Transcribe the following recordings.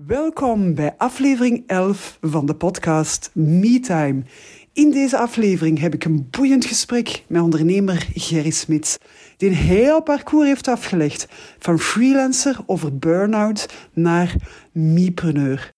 Welkom bij aflevering 11 van de podcast MeTime. In deze aflevering heb ik een boeiend gesprek met ondernemer Gerry Smits, die een heel parcours heeft afgelegd van freelancer over burn-out naar mepreneur.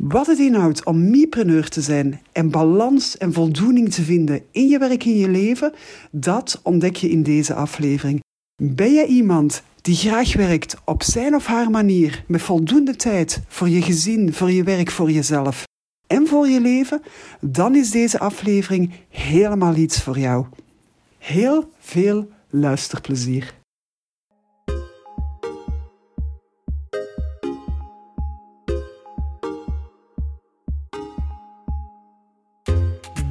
Wat het inhoudt om mepreneur te zijn en balans en voldoening te vinden in je werk en je leven, dat ontdek je in deze aflevering. Ben je iemand die graag werkt op zijn of haar manier, met voldoende tijd voor je gezin, voor je werk, voor jezelf en voor je leven, dan is deze aflevering helemaal iets voor jou. Heel veel luisterplezier.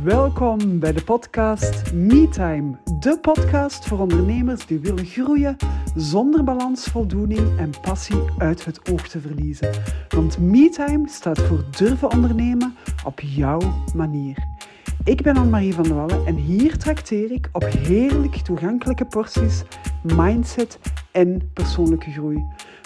Welkom bij de podcast MeTime, de podcast voor ondernemers die willen groeien zonder balans, voldoening en passie uit het oog te verliezen. Want MeTime staat voor durven ondernemen op jouw manier. Ik ben Anne-Marie van der Wallen en hier trakteer ik op heerlijk toegankelijke porties mindset en persoonlijke groei.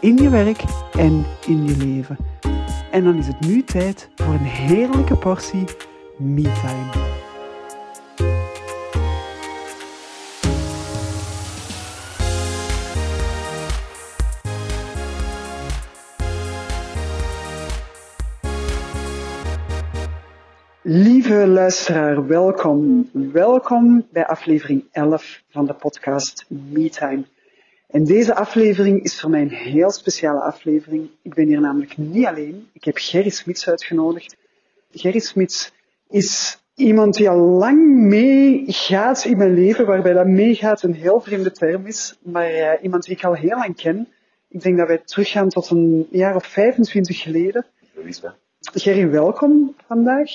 In je werk en in je leven. En dan is het nu tijd voor een heerlijke portie MeTime. Lieve luisteraar, welkom. Welkom bij aflevering 11 van de podcast MeTime. En deze aflevering is voor mij een heel speciale aflevering. Ik ben hier namelijk niet alleen. Ik heb Gerry Smits uitgenodigd. Gerry Smits is iemand die al lang meegaat in mijn leven, waarbij dat meegaat een heel vreemde term is, maar uh, iemand die ik al heel lang ken. Ik denk dat wij teruggaan tot een jaar of 25 geleden. Gerry, welkom vandaag.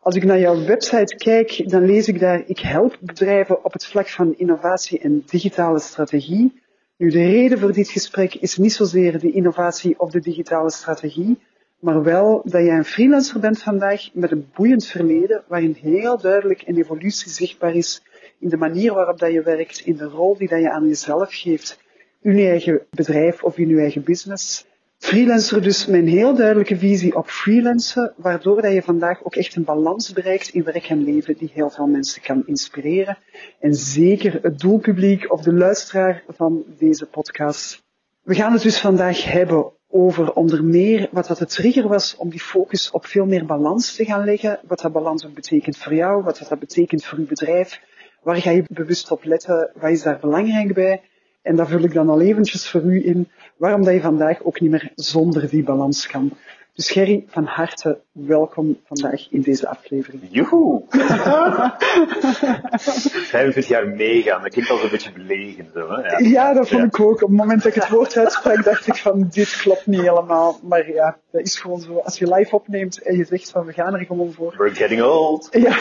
Als ik naar jouw website kijk, dan lees ik daar, ik help bedrijven op het vlak van innovatie en digitale strategie. Nu, de reden voor dit gesprek is niet zozeer de innovatie of de digitale strategie, maar wel dat jij een freelancer bent vandaag met een boeiend verleden, waarin heel duidelijk een evolutie zichtbaar is in de manier waarop dat je werkt, in de rol die dat je aan jezelf geeft, in je eigen bedrijf of in je eigen business. Freelancer dus een heel duidelijke visie op freelancen, waardoor dat je vandaag ook echt een balans bereikt in werk en leven die heel veel mensen kan inspireren. En zeker het doelpubliek of de luisteraar van deze podcast. We gaan het dus vandaag hebben over onder meer wat dat de trigger was om die focus op veel meer balans te gaan leggen. Wat dat balans ook betekent voor jou, wat dat betekent voor je bedrijf. Waar ga je bewust op letten? Wat is daar belangrijk bij? En daar vul ik dan al eventjes voor u in waarom dat je vandaag ook niet meer zonder die balans kan. Dus Gerry, van harte welkom vandaag in deze aflevering. Joehoe! 45 jaar meegaan, dat klinkt al een beetje belegen. Zo, hè? Ja. ja. dat vond ja. ik ook. Op het moment dat ik het woord uitsprak, dacht ik van, dit klopt niet helemaal. Maar ja, dat is gewoon zo. Als je live opneemt en je zegt van, we gaan er gewoon voor. We're getting old. Ja.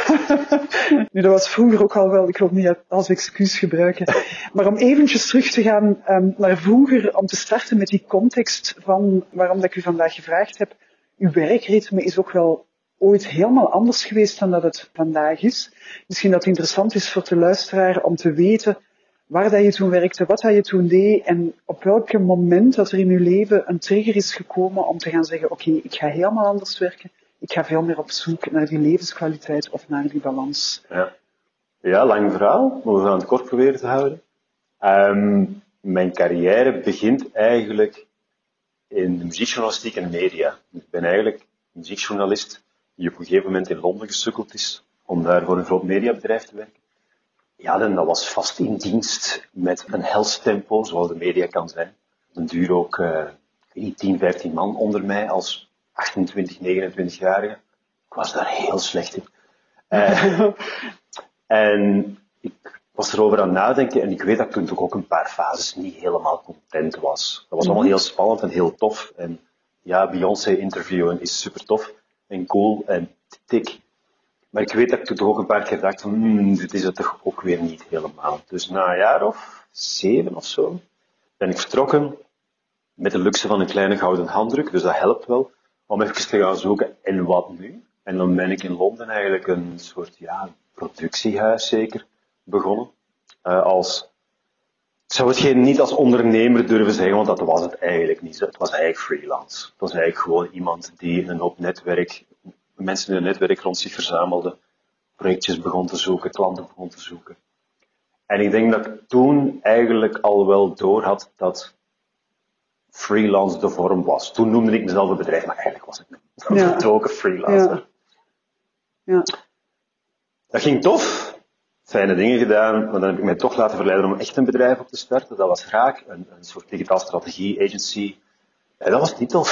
nu, dat was vroeger ook al wel, ik wil het niet als excuus gebruiken. Maar om eventjes terug te gaan um, naar vroeger, om te starten met die context van waarom dat ik u vandaag gevraagd heb uw werkritme is ook wel ooit helemaal anders geweest dan dat het vandaag is. Misschien dat het interessant is voor de luisteraar om te weten waar dat je toen werkte, wat dat je toen deed en op welk moment dat er in je leven een trigger is gekomen om te gaan zeggen, oké, ik ga helemaal anders werken. Ik ga veel meer op zoek naar die levenskwaliteit of naar die balans. Ja, ja lang verhaal, maar we gaan het kort proberen te houden. Um, mijn carrière begint eigenlijk in de muziekjournalistiek en media. Ik ben eigenlijk muziekjournalist die op een gegeven moment in Londen gesukkeld is om daar voor een groot mediabedrijf te werken. Ja, en dat was vast in dienst met een hels tempo, zoals de media kan zijn. Een duur ook, uh, ik weet 10, 15 man onder mij als 28, 29-jarige. Ik was daar heel slecht in. Uh, en ik was erover aan nadenken en ik weet dat ik toen ook een paar fases niet helemaal content was. Dat was allemaal heel spannend en heel tof. En ja, Beyoncé interviewen is super tof. en cool en tik. Maar ik weet dat ik toen toch ook een paar keer dacht van, hmm, dit is het toch ook weer niet helemaal. Dus na een jaar of zeven of zo, ben ik vertrokken met de luxe van een kleine gouden handdruk, dus dat helpt wel, om even te gaan zoeken, en wat nu? En dan ben ik in Londen eigenlijk een soort, ja, productiehuis zeker, begonnen. Uh, als, ik zou het geen, niet als ondernemer durven zeggen, want dat was het eigenlijk niet. Het was eigenlijk freelance. Het was eigenlijk gewoon iemand die een hoop netwerk, mensen in een netwerk rond zich verzamelde, projectjes begon te zoeken, klanten begon te zoeken. En ik denk dat ik toen eigenlijk al wel door had dat freelance de vorm was. Toen noemde ik mezelf een bedrijf, maar eigenlijk was ik een ja. ook een freelancer. Ja. ja. Dat ging tof. Fijne dingen gedaan, maar dan heb ik mij toch laten verleiden om echt een bedrijf op te starten. Dat was Raak, een, een soort digitaal strategie agency. En dat was niet tof.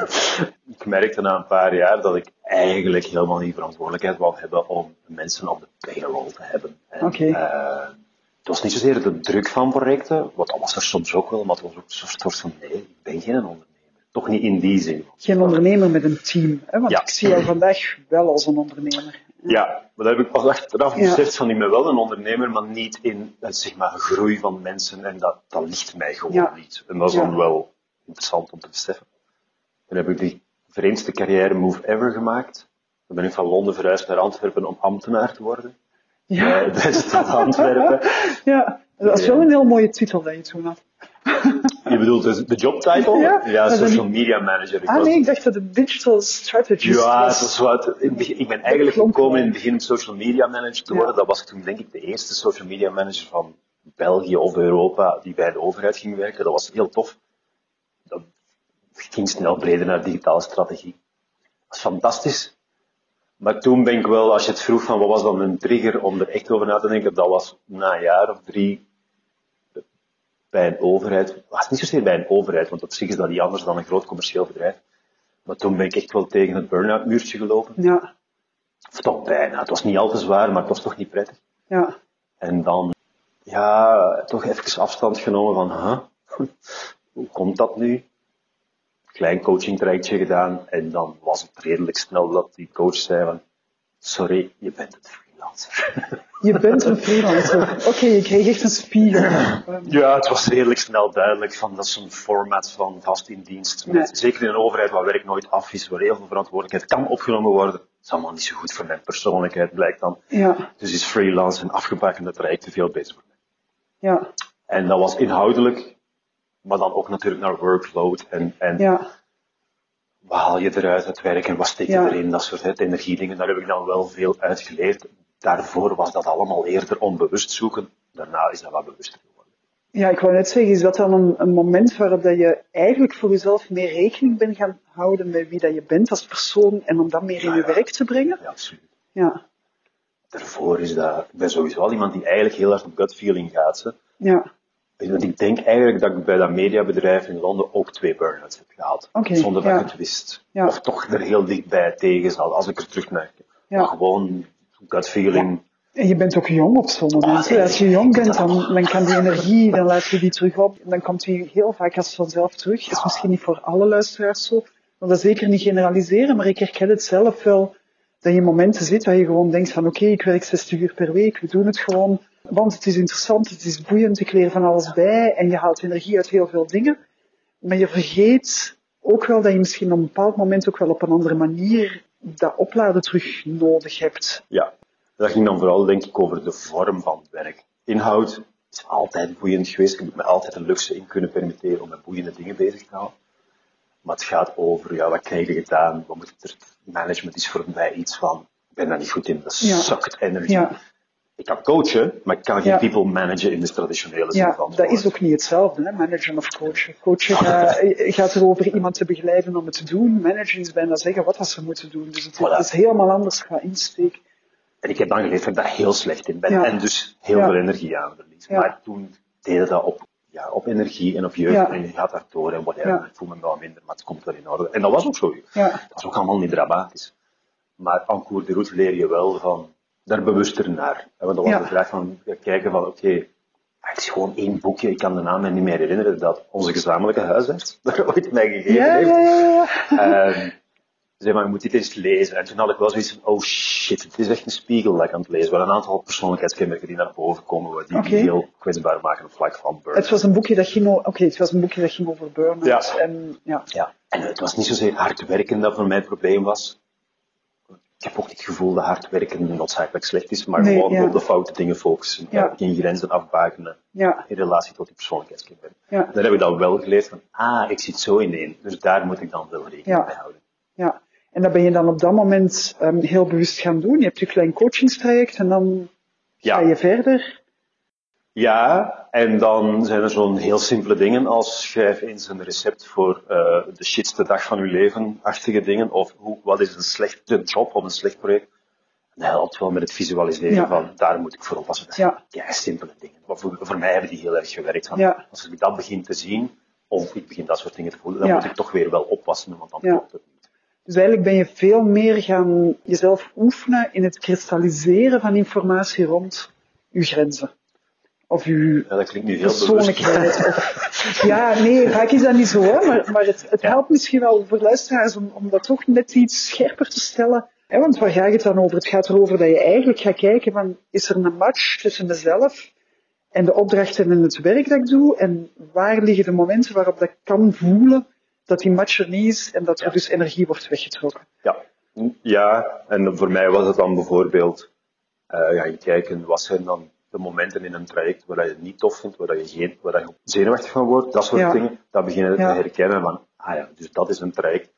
ik merkte na een paar jaar dat ik eigenlijk helemaal niet verantwoordelijkheid wou hebben om mensen op de payroll te hebben. Oké. Uh, het was niet zozeer de druk van projecten, wat dat was er soms ook wel, maar het was ook een soort van nee, ik ben geen ondernemer. Toch niet in die zin. Geen ondernemer met een team, hè? want ja. ik zie jou vandaag wel als een ondernemer. Ja, maar dat heb ik pas achteraf beseft ja. van ik ben wel een ondernemer, maar niet in het zeg maar, groei van mensen en dat, dat ligt mij gewoon ja. niet. En dat is dan wel interessant om te beseffen. Dan heb ik die vreemdste carrière move ever gemaakt. Dan ben ik van Londen verhuisd naar Antwerpen om ambtenaar te worden. Ja. Uh, de stad Antwerpen. Ja, dat is wel een heel mooie titel dat je toen had. Je bedoelt dus de jobtitle? Ja, ja social media manager. Ik ah nee, ik dacht dat de digital strategist Ja, was. wat. Ik ben eigenlijk gekomen in het begin social media manager te worden. Ja. Dat was toen denk ik de eerste social media manager van België of Europa die bij de overheid ging werken. Dat was heel tof. Dat ging snel breder naar digitale strategie. Dat was fantastisch. Maar toen ben ik wel, als je het vroeg van wat was dan een trigger om er echt over na te denken, dat was na een jaar of drie bij een overheid. Het was niet zozeer bij een overheid, want op zich is dat niet anders dan een groot commercieel bedrijf. Maar toen ben ik echt wel tegen het burn-out muurtje gelopen. Ja. Of toch bijna. Het was niet al te zwaar, maar het was toch niet prettig. Ja. En dan, ja, toch even afstand genomen van, huh? hoe komt dat nu? klein coaching trajectje gedaan en dan was het redelijk snel dat die coach zei van, sorry, je bent freelancer. Je bent een freelancer. Oké, okay, je kreeg echt een spiegel. Ja, het was redelijk snel duidelijk van dat is een format van vast in dienst. Met, Zeker in een overheid waar werk nooit af is, waar heel veel verantwoordelijkheid kan opgenomen worden. Dat is allemaal niet zo goed voor mijn persoonlijkheid, blijkt dan. Ja. Dus is freelance en afgebakende trajecten veel beter voor mij. Ja. En dat was inhoudelijk maar dan ook natuurlijk naar workload en, en ja. wat haal je eruit uit werk en wat steek je erin, dat soort het, energiedingen. Daar heb ik dan wel veel uit geleerd. Daarvoor was dat allemaal eerder onbewust zoeken. Daarna is dat wat bewuster geworden. Ja, ik wou net zeggen, is dat dan een, een moment waarop dat je eigenlijk voor jezelf meer rekening bent gaan houden met wie dat je bent als persoon en om dat meer in je werk te brengen? Ja, absoluut. Ja. Daarvoor is dat, ik ben sowieso wel iemand die eigenlijk heel erg op gut feeling gaat. Hè. Ja. Want ik denk eigenlijk dat ik bij dat mediabedrijf in Londen ook twee burn-outs heb gehad. Okay, zonder dat ja. ik het wist. Of toch er heel dichtbij tegen zat, als ik er terug naar ja. Maar gewoon gut feeling. En je bent ook jong op zo'n moment. Ah, als je jong bent, dan, dan kan die energie, dan laat je die terug op. Dan komt die heel vaak als vanzelf terug. Dat is misschien niet voor alle luisteraars zo. Maar dat zeker niet generaliseren, maar ik herken het zelf wel. Dat je momenten zit waar je gewoon denkt van oké, okay, ik werk 60 uur per week, we doen het gewoon. Want het is interessant, het is boeiend, ik leer van alles bij en je haalt energie uit heel veel dingen. Maar je vergeet ook wel dat je misschien op een bepaald moment ook wel op een andere manier dat opladen terug nodig hebt. Ja, dat ging dan vooral denk ik over de vorm van het werk. Inhoud is altijd boeiend geweest. Ik heb me altijd een luxe in kunnen permitteren om met boeiende dingen bezig te houden. Maar het gaat over, ja, wat krijg je gedaan? Wat moet er, management is voor mij iets van, ik ben daar niet goed in, dat Ja. sukt energie. Ja, Ik kan coachen, maar ik kan geen Ja. people managen in de traditionele zin ja van dat is ook niet hetzelfde, hè? managen of coachen. Coachen gaat, gaat erover iemand te begeleiden om het te doen. Managen is bijna zeggen wat ze moeten doen. Dus het, Voilà. is helemaal anders qua insteek. En ik heb dan geleerd dat ik daar heel slecht in ben. Ja. En dus heel veel energie aan verlies. Maar toen deed ik dat op, ja, op energie en op jeugd. En je gaat daardoor en whatever. Ik voel me wel minder, maar het komt wel in orde. En dat was ook zo. Dat was ook allemaal niet dramatisch. Maar en cours de route leer je wel van, daar bewuster naar. En dat was Ja. de vraag van, kijken van, oké, het is gewoon één boekje, ik kan de naam niet meer herinneren, dat onze gezamenlijke huisarts er ooit mij gegeven ja, heeft. ja, ja. ja. Ehm, zei van, je moet dit eens lezen. En toen had ik wel zoiets van, oh shit, het is echt een spiegel dat ik aan het lezen ben. Een aantal persoonlijkheidskenmerken die naar boven komen, die, die heel kwetsbaar maken op vlak van burn Het was een boekje dat ging, oké, het was een boekje dat ging over. Ja. En, ja. Ja, en het was niet zozeer hard werken dat voor mij het probleem was. Ik heb ook niet het gevoel dat hard werken noodzakelijk slecht is, maar Nee, gewoon ja. op de foute dingen focussen. Ja. Geen grenzen afbakenen Ja, in relatie tot die persoonlijkheidskenmerken. ja, Dan heb ik dan wel geleerd van, ah, ik zit zo ineen, dus daar moet ik dan wel rekening mee houden. ja. En dat ben je dan op dat moment ehm, heel bewust gaan doen. Je hebt je klein coachingstraject en dan ga je verder. Ja, en dan zijn er zo'n heel simpele dingen als schrijf eens een recept voor eh, de shitste dag van uw leven, achtige dingen, of hoe, wat is een slechte job of een slecht project. Dat helpt wel met het visualiseren Ja. van, daar moet ik voor oppassen. Dat zijn Ja. ja, simpele dingen. Maar voor, voor mij hebben die heel erg gewerkt. Ja. Als ik dat begin te zien, of ik begin dat soort dingen te voelen, dan moet ik toch weer wel oppassen, want dan klopt het niet. Dus eigenlijk ben je veel meer gaan jezelf oefenen in het kristalliseren van informatie rond je grenzen. Of je Ja, dat klinkt heel persoonlijkheid. Of, ja, nee, vaak is dat niet zo, hè? maar, maar het, het Ja. helpt misschien wel voor luisteraars om, om dat toch net iets scherper te stellen. Hè, want waar gaat het dan over? Het gaat erover dat je eigenlijk gaat kijken van, is er een match tussen mezelf en de opdrachten en het werk dat ik doe? En waar liggen de momenten waarop dat ik kan voelen dat die match er niet is en dat er Ja. dus energie wordt weggetrokken? Ja. ja, en voor mij was het dan bijvoorbeeld eh gaan kijken, wat zijn dan de momenten in een traject waar je het niet tof vindt, waar je, geen, waar je zenuwachtig van wordt, dat soort Ja. dingen. Dat beginnen Ja. te herkennen van, ah ja, dus dat is een traject.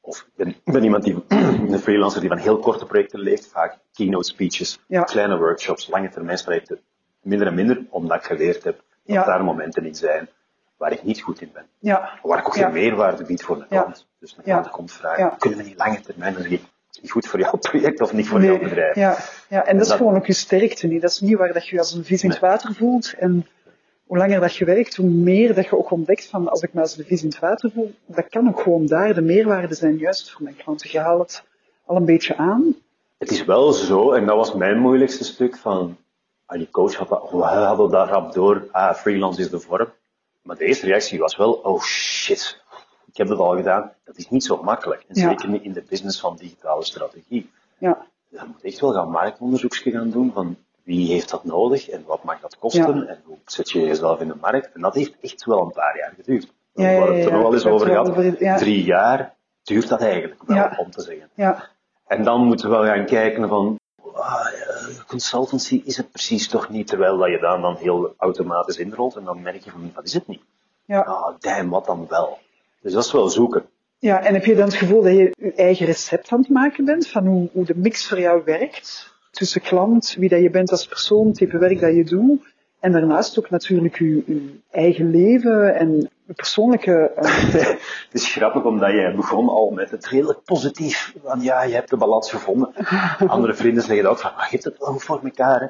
Of ik ben, ik ben iemand die, een freelancer die van heel korte projecten leeft, vaak keynote speeches, Ja. kleine workshops, lange termijnstrajecten. Minder en minder, omdat ik geleerd heb dat daar momenten in zijn waar ik niet goed in ben. Ja, Waar ik ook geen meerwaarde bied voor Ja. klant. Dus een Ja. klant komt vragen, kunnen we niet lange termijn, dan zeg goed voor jouw project of niet voor Nee, jouw bedrijf. Ja, ja, en dat is gewoon ook je sterkte niet. Dat is niet waar dat je je als een vis in het Nee. water voelt. En hoe langer dat je werkt, hoe meer dat je ook ontdekt van als ik me als de vis in het water voel, dat kan ook gewoon daar de meerwaarde zijn juist voor mijn klanten. Je haalt het al een beetje aan. Het is wel zo, en dat was mijn moeilijkste stuk van, ah, die coach had dat, we hadden daar rap door, ah, freelance is de vorm. Maar de eerste reactie was wel, oh shit, ik heb dat al gedaan. Dat is niet zo makkelijk. En Ja. zeker niet in de business van digitale strategie. Ja, Je moet echt wel gaan marktonderzoekje gaan doen van wie heeft dat nodig en wat mag dat kosten Ja. en hoe zet je jezelf in de markt. En dat heeft echt wel een paar jaar geduurd. Ja, ja, het er wel eens over gehad. Drie jaar duurt dat eigenlijk wel, om te zeggen. ja, En dan moeten we wel gaan kijken van, ah, consultancy is het precies toch niet, terwijl dat je dan, dan heel automatisch inrolt en dan merk je van, dat is het niet. ja. Ah, damn, wat dan wel? Dus dat is wel zoeken. ja, en heb je dan het gevoel dat je je eigen recept aan het maken bent van hoe, hoe de mix voor jou werkt? Tussen klant, wie dat je bent als persoon, type werk dat je doet. En daarnaast ook natuurlijk je, je eigen leven en je persoonlijke... eh, het is grappig omdat jij begon al met het redelijk positief. Van ja, je hebt de balans gevonden. Andere vrienden zeggen ook van, maar je hebt het wel goed voor elkaar. Hè?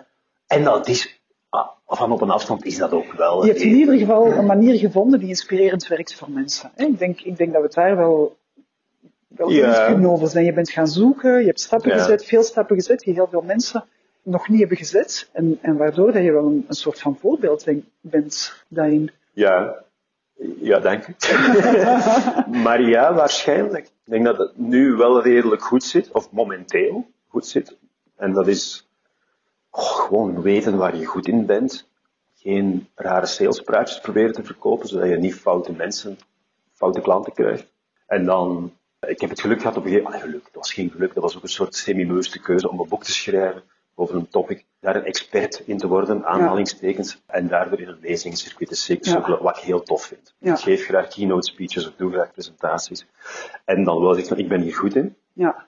En dat is, van op een afstand is dat ook wel. Je hebt in ieder geval een manier gevonden die inspirerend werkt voor mensen. Ik denk, ik denk dat we het daar wel, wel Ja. kunnen over zijn. Je bent gaan zoeken, je hebt stappen Ja. gezet, veel stappen gezet die heel veel mensen nog niet hebben gezet. En, en waardoor dat je wel een, een soort van voorbeeld denk- bent daarin. Ja, ja, dank u. maar ja, waarschijnlijk. Ik denk dat het nu wel redelijk goed zit, of momenteel goed zit. En dat is gewoon weten waar je goed in bent. Geen rare salespraatjes proberen te verkopen, zodat je niet foute mensen, foute klanten krijgt. En dan, ik heb het geluk gehad op een gegeven moment, geluk, dat was geen geluk, dat was ook een soort semi-bewuste keuze om een boek te schrijven over een topic, daar een expert in te worden, aanhalingstekens, en daardoor in een lezingscircuit te Ja. sukkelen, wat ik heel tof vind. Ja. Ik geef graag keynote speeches of doe graag presentaties. En dan wil ik van, ik ben hier goed in, Ja,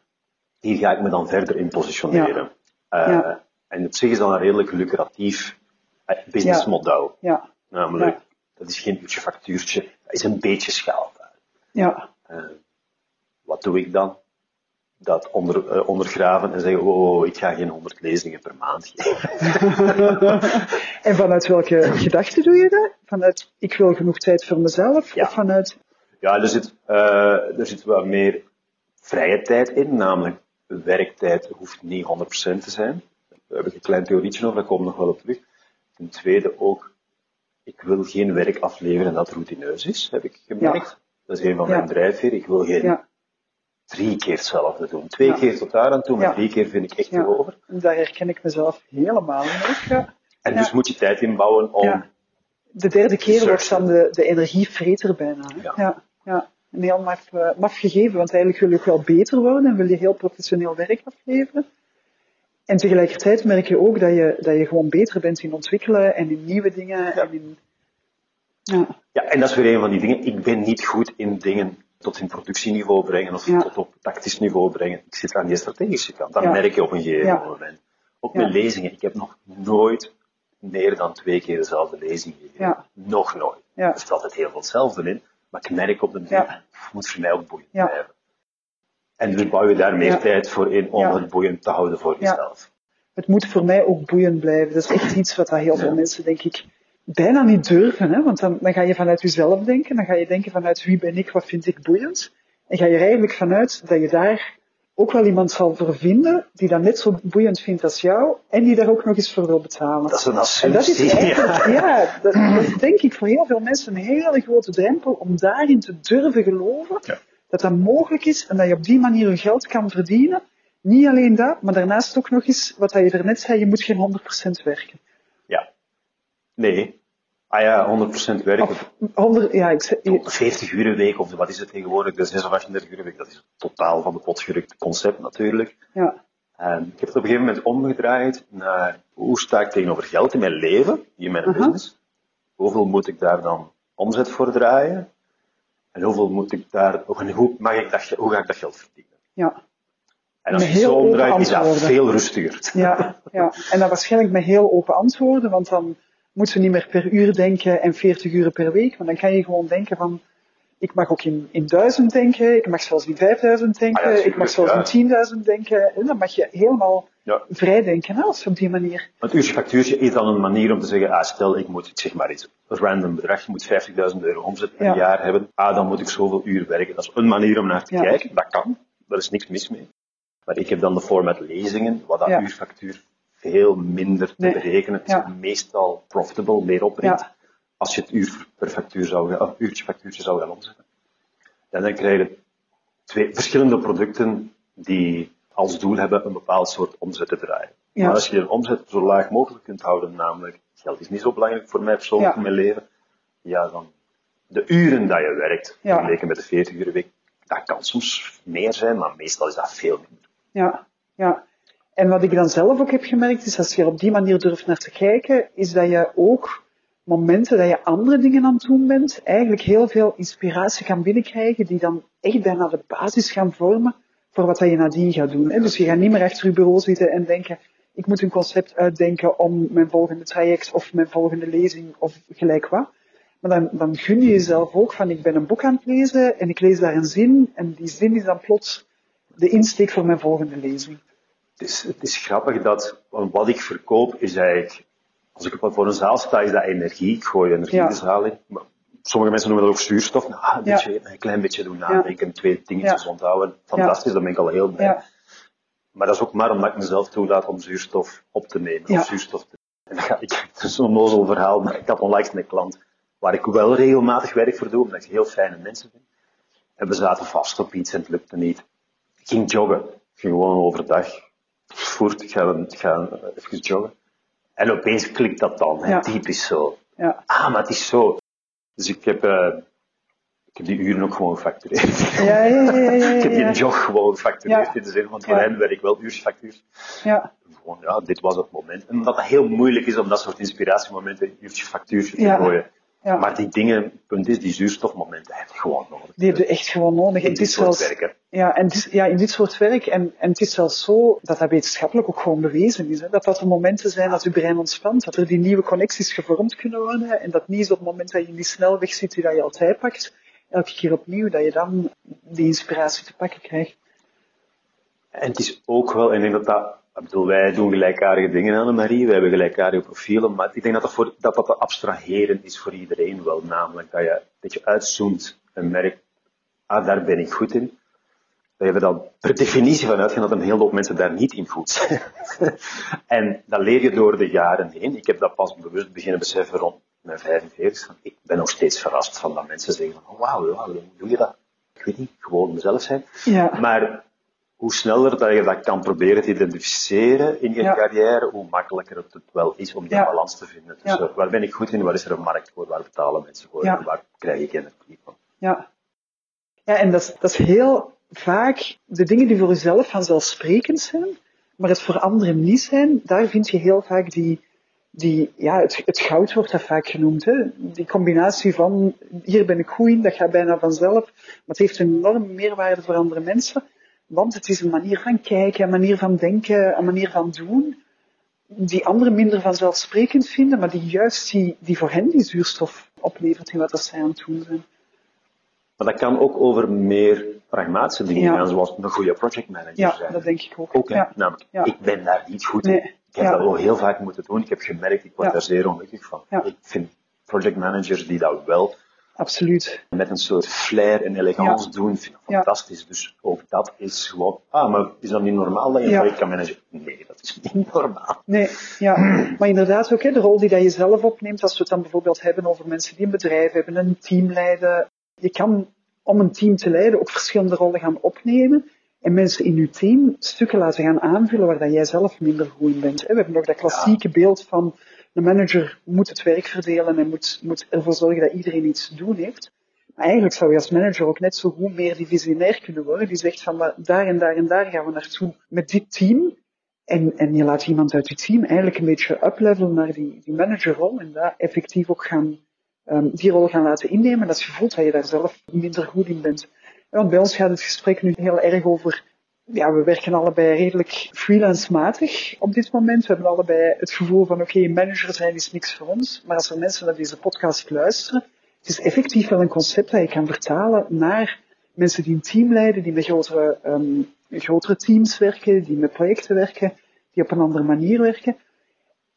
hier ga ik me dan verder in positioneren. Ja. En op zich is dat een redelijk lucratief eh, businessmodel. ja, Namelijk, dat is geen uurtje factuurtje, dat is een beetje schaalbaar. ja, Eh, wat doe ik dan? Dat onder, eh, ondergraven en zeggen, oh, ik ga geen 100 lezingen per maand geven. En vanuit welke gedachte doe je dat? Vanuit, ik wil genoeg tijd voor mezelf? Ja. Of vanuit, Ja, er zit, er zit wat meer vrije tijd in, namelijk werktijd hoeft niet 100% te zijn. Daar heb ik een klein theorietje over, daar kom ik nog wel op terug. Ten tweede ook, ik wil geen werk afleveren dat routineus is, heb ik gemerkt. Dat is een van Ja. mijn drijfveren. Ik wil geen ja, drie keer hetzelfde doen. Twee Ja. keer tot daar aan toe, maar Ja. drie keer vind ik echt Ja. te over. Daar herken ik mezelf helemaal in. Ja. En Ja. dus moet je tijd inbouwen om... Ja. De derde keer wordt dan de, de energievreter bijna. Ja. Ja. Ja, Een heel maf, eh, maf gegeven, want eigenlijk wil je ook wel beter worden en wil je heel professioneel werk afleveren. En tegelijkertijd merk je ook dat je, dat je gewoon beter bent in ontwikkelen en in nieuwe dingen. En in, ja. Ja, en dat is weer een van die dingen. Ik ben niet goed in dingen tot in productieniveau brengen of Ja. tot op tactisch niveau brengen. Ik zit aan die strategische kant. Dat Ja. merk je op een gegeven Ja. moment. Ook Ja. met lezingen. Ik heb nog nooit meer dan twee keer dezelfde lezing gegeven. Ja. Nog nooit. Ja. Er zit altijd heel veel hetzelfde in. Maar ik merk op de duur, Ja. het moet voor mij ook boeiend Ja. blijven. En dus bouw je daar meer Ja. tijd voor in om Ja. het boeiend te houden voor jezelf. Het moet voor mij ook boeiend blijven. Dat is echt iets wat heel veel mensen, denk ik, bijna niet durven. Hè? Want dan, dan ga je vanuit jezelf denken. Dan ga je denken vanuit wie ben ik, wat vind ik boeiend. En ga je er eigenlijk vanuit dat je daar ook wel iemand zal voor vinden die dat net zo boeiend vindt als jou en die daar ook nog eens voor wil betalen. Dat is een En dat is assumptie. ja, dat, dat is denk ik voor heel veel mensen een hele grote drempel om daarin te durven geloven Ja. Dat dat mogelijk is en dat je op die manier je geld kan verdienen. Niet alleen dat, maar daarnaast ook nog eens, wat je er net zei, je moet geen 100% werken. Ja. Nee. Ah ja, 100% werken. Of 100, ja, ik zeg, 40 uur een week, of wat is het tegenwoordig, de 36 uur een week, dat is totaal van de pot gerukte concept natuurlijk. ja, En ik heb het op een gegeven moment omgedraaid naar hoe sta ik tegenover geld in mijn leven, in mijn business. Hoeveel moet ik daar dan omzet voor draaien? En hoeveel moet ik daar, hoe, mag ik dat, hoe ga ik dat geld verdienen? ja, En als Met je zo omdraait, is dat veel rustiger. ja, ja. En dan waarschijnlijk met heel open antwoorden, want dan moeten we niet meer per uur denken en 40 uur per week, maar dan kan je gewoon denken van, ik mag ook in, in duizend denken, ik mag zelfs in 5000 denken, Ah ja, ik mag zelfs in 10.000 denken. En dan mag je helemaal Ja. vrij denken, hè, als je op die manier. Het uurtje factuurtje is dan een manier om te zeggen, ah, stel ik moet, ik zeg maar iets, een random bedrag, je moet 50.000 euro omzet per Ja. jaar hebben, ah, dan moet ik zoveel uur werken. Dat is een manier om naar te Ja. kijken, dat kan, daar is niks mis mee. Maar ik heb dan de format lezingen, wat dat uurfactuur veel minder te Nee. berekenen, het is meestal profitable, meer opbrengt, als je het uur per factuur zou, of uurtje factuurtje zou gaan omzetten. En dan krijg je twee verschillende producten die als doel hebben een bepaald soort omzet te draaien. Ja. Maar als je een omzet zo laag mogelijk kunt houden, namelijk geld is niet zo belangrijk voor mij persoonlijk Ja. in mijn leven, ja dan de uren dat je werkt, Ja. vergeleken met de 40 uur week, dat kan soms meer zijn, maar meestal is dat veel minder. Ja, ja. En wat ik dan zelf ook heb gemerkt, is als je er op die manier durft naar te kijken, is dat je ook momenten dat je andere dingen aan het doen bent, eigenlijk heel veel inspiratie kan binnenkrijgen, die dan echt bijna de basis gaan vormen voor wat je nadien gaat doen. Hè? Dus je gaat niet meer achter je bureau zitten en denken, ik moet een concept uitdenken om mijn volgende traject of mijn volgende lezing of gelijk wat. Maar dan, dan gun je jezelf ook van, ik ben een boek aan het lezen en ik lees daar een zin en die zin is dan plots de insteek voor mijn volgende lezing. Het is, het is grappig dat wat ik verkoop is eigenlijk, als ik voor een zaal sta, is dat energie. Ik gooi energie Ja. de zaal in. Maar sommige mensen noemen dat ook zuurstof. Nou, een, Ja. een klein beetje doen nadenken, twee dingetjes onthouden. Fantastisch, daar ben ik al heel blij. Ja, Maar dat is ook maar omdat ik mezelf toelaat om zuurstof op te nemen. Of zuurstof te en ik, het is zo'n nozel verhaal, maar ik had onlangs een klant waar ik wel regelmatig werk voor doe, omdat ik heel fijne mensen vind. En we zaten vast op iets en het lukte niet. Ik ging joggen. Ik ging gewoon overdag. Voert, ik ga, ik ga even joggen. En opeens klikt dat dan. Ja. Typisch zo. ja, Ah, maar het is zo. Dus ik heb, eh, ik heb die uren ook gewoon gefactureerd. ja, ja, ja, ja, ja, ik heb die jog gewoon gefactureerd. In de zin van, voor hen werk ik wel uursfactuur. ja, Gewoon, ja, dit was het moment. En omdat het heel moeilijk is om dat soort inspiratiemomenten een uurtje factuurtje te Ja. gooien. Ja. Maar die dingen, punt is, die zuurstofmomenten heb je gewoon nodig. Die heb je echt gewoon nodig. in dit soort zelfs, ja, en is, ja, in dit soort werk. En, en het is zelfs zo dat dat wetenschappelijk ook gewoon bewezen is. Hè? Dat dat de momenten zijn dat je brein ontspant. Dat er die nieuwe connecties gevormd kunnen worden. En dat niet is op het moment dat je in die snelweg zit die dat je altijd pakt. Elke keer opnieuw dat je dan die inspiratie te pakken krijgt. En het is ook wel, en ik denk dat dat, ik bedoel, wij doen gelijkaardige dingen, Annemarie, wij hebben gelijkaardige profielen, maar ik denk dat dat, voor, dat, dat te abstraheren is voor iedereen wel, namelijk dat je, dat je uitzoomt en merkt, ah, daar ben ik goed in. Je er dan per definitie van uitgaan dat een hele hoop mensen daar niet in goed zijn. en dat leer je door de jaren heen. Ik heb dat pas bewust beginnen beseffen rond mijn 45. Ik ben nog steeds verrast van dat mensen zeggen van, oh, wauw, wauw, hoe doe je dat? ik weet niet, gewoon mezelf zijn. Ja. Maar hoe sneller dat je dat kan proberen te identificeren in je Ja. carrière, hoe makkelijker het wel is om die Ja. balans te vinden. Dus Ja. waar ben ik goed in, waar is er een markt voor, waar betalen mensen voor, waar krijg ik energie van. Ja. Ja, en dat is, dat is heel vaak de dingen die voor jezelf vanzelfsprekend zijn, maar het voor anderen niet zijn, daar vind je heel vaak die, die ja, het, het goud wordt dat vaak genoemd. Hè? Die combinatie van, hier ben ik goed in, dat gaat bijna vanzelf, maar het heeft een enorme meerwaarde voor andere mensen, want het is een manier van kijken, een manier van denken, een manier van doen, die anderen minder vanzelfsprekend vinden, maar die juist die, die voor hen die zuurstof oplevert in wat dat zij aan het doen zijn. Maar dat kan ook over meer pragmatische dingen Ja. gaan, zoals een goede project manager Ja, zijn. dat denk ik ook. Ook. Ja. Namelijk, Ja. ik ben daar niet goed in. Nee. Ik heb dat wel heel vaak moeten doen. Ik heb gemerkt, ik word daar zeer ongelukkig van. Ik vind project managers die dat wel Absoluut. met een soort flair en elegance Ja. doen, vind ik Ja. fantastisch. Dus ook dat is gewoon, ah, maar is dat niet normaal dat je Ja. project kan managen? Nee, dat is niet normaal. Nee, ja. Maar inderdaad ook, hè, de rol die dat je zelf opneemt, als we het dan bijvoorbeeld hebben over mensen die een bedrijf hebben, een team leiden. Je kan om een team te leiden ook verschillende rollen gaan opnemen en mensen in je team stukken laten gaan aanvullen waar dat jij zelf minder goed in bent. We hebben nog dat klassieke beeld van de manager moet het werk verdelen en moet, moet ervoor zorgen dat iedereen iets te doen heeft. Maar eigenlijk zou je als manager ook net zo goed meer visionair kunnen worden. Die zegt van daar en daar en daar gaan we naartoe met dit team. En, en je laat iemand uit je team eigenlijk een beetje uplevelen naar die, die managerrol en daar effectief ook gaan, um, die rol gaan laten innemen. Dat je voelt dat je daar zelf minder goed in bent. Want bij ons gaat het gesprek nu heel erg over, ja, we werken allebei redelijk freelance-matig op dit moment. We hebben allebei het gevoel van, oké, manager zijn is niks voor ons. Maar als er mensen naar deze podcast luisteren, het is effectief wel een concept dat je kan vertalen naar mensen die een team leiden, die met grotere, um, grotere teams werken, die met projecten werken, die op een andere manier werken.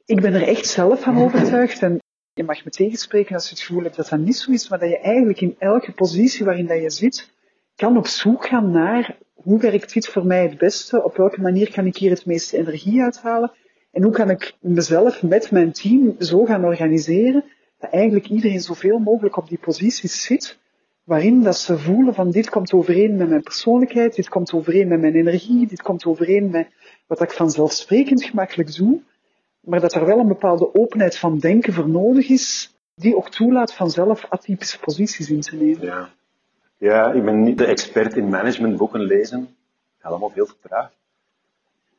Ik ben er echt zelf van overtuigd en je mag me tegenspreken als je het gevoel hebt dat dat niet zo is, maar dat je eigenlijk in elke positie waarin dat je zit, kan op zoek gaan naar hoe werkt dit voor mij het beste, op welke manier kan ik hier het meeste energie uithalen en hoe kan ik mezelf met mijn team zo gaan organiseren dat eigenlijk iedereen zoveel mogelijk op die posities zit, waarin dat ze voelen van dit komt overeen met mijn persoonlijkheid, dit komt overeen met mijn energie, dit komt overeen met wat ik vanzelfsprekend gemakkelijk doe, maar dat er wel een bepaalde openheid van denken voor nodig is, die ook toelaat vanzelf atypische posities in te nemen. Ja. Ja, ik ben niet de expert in managementboeken lezen. Allemaal veel te traag.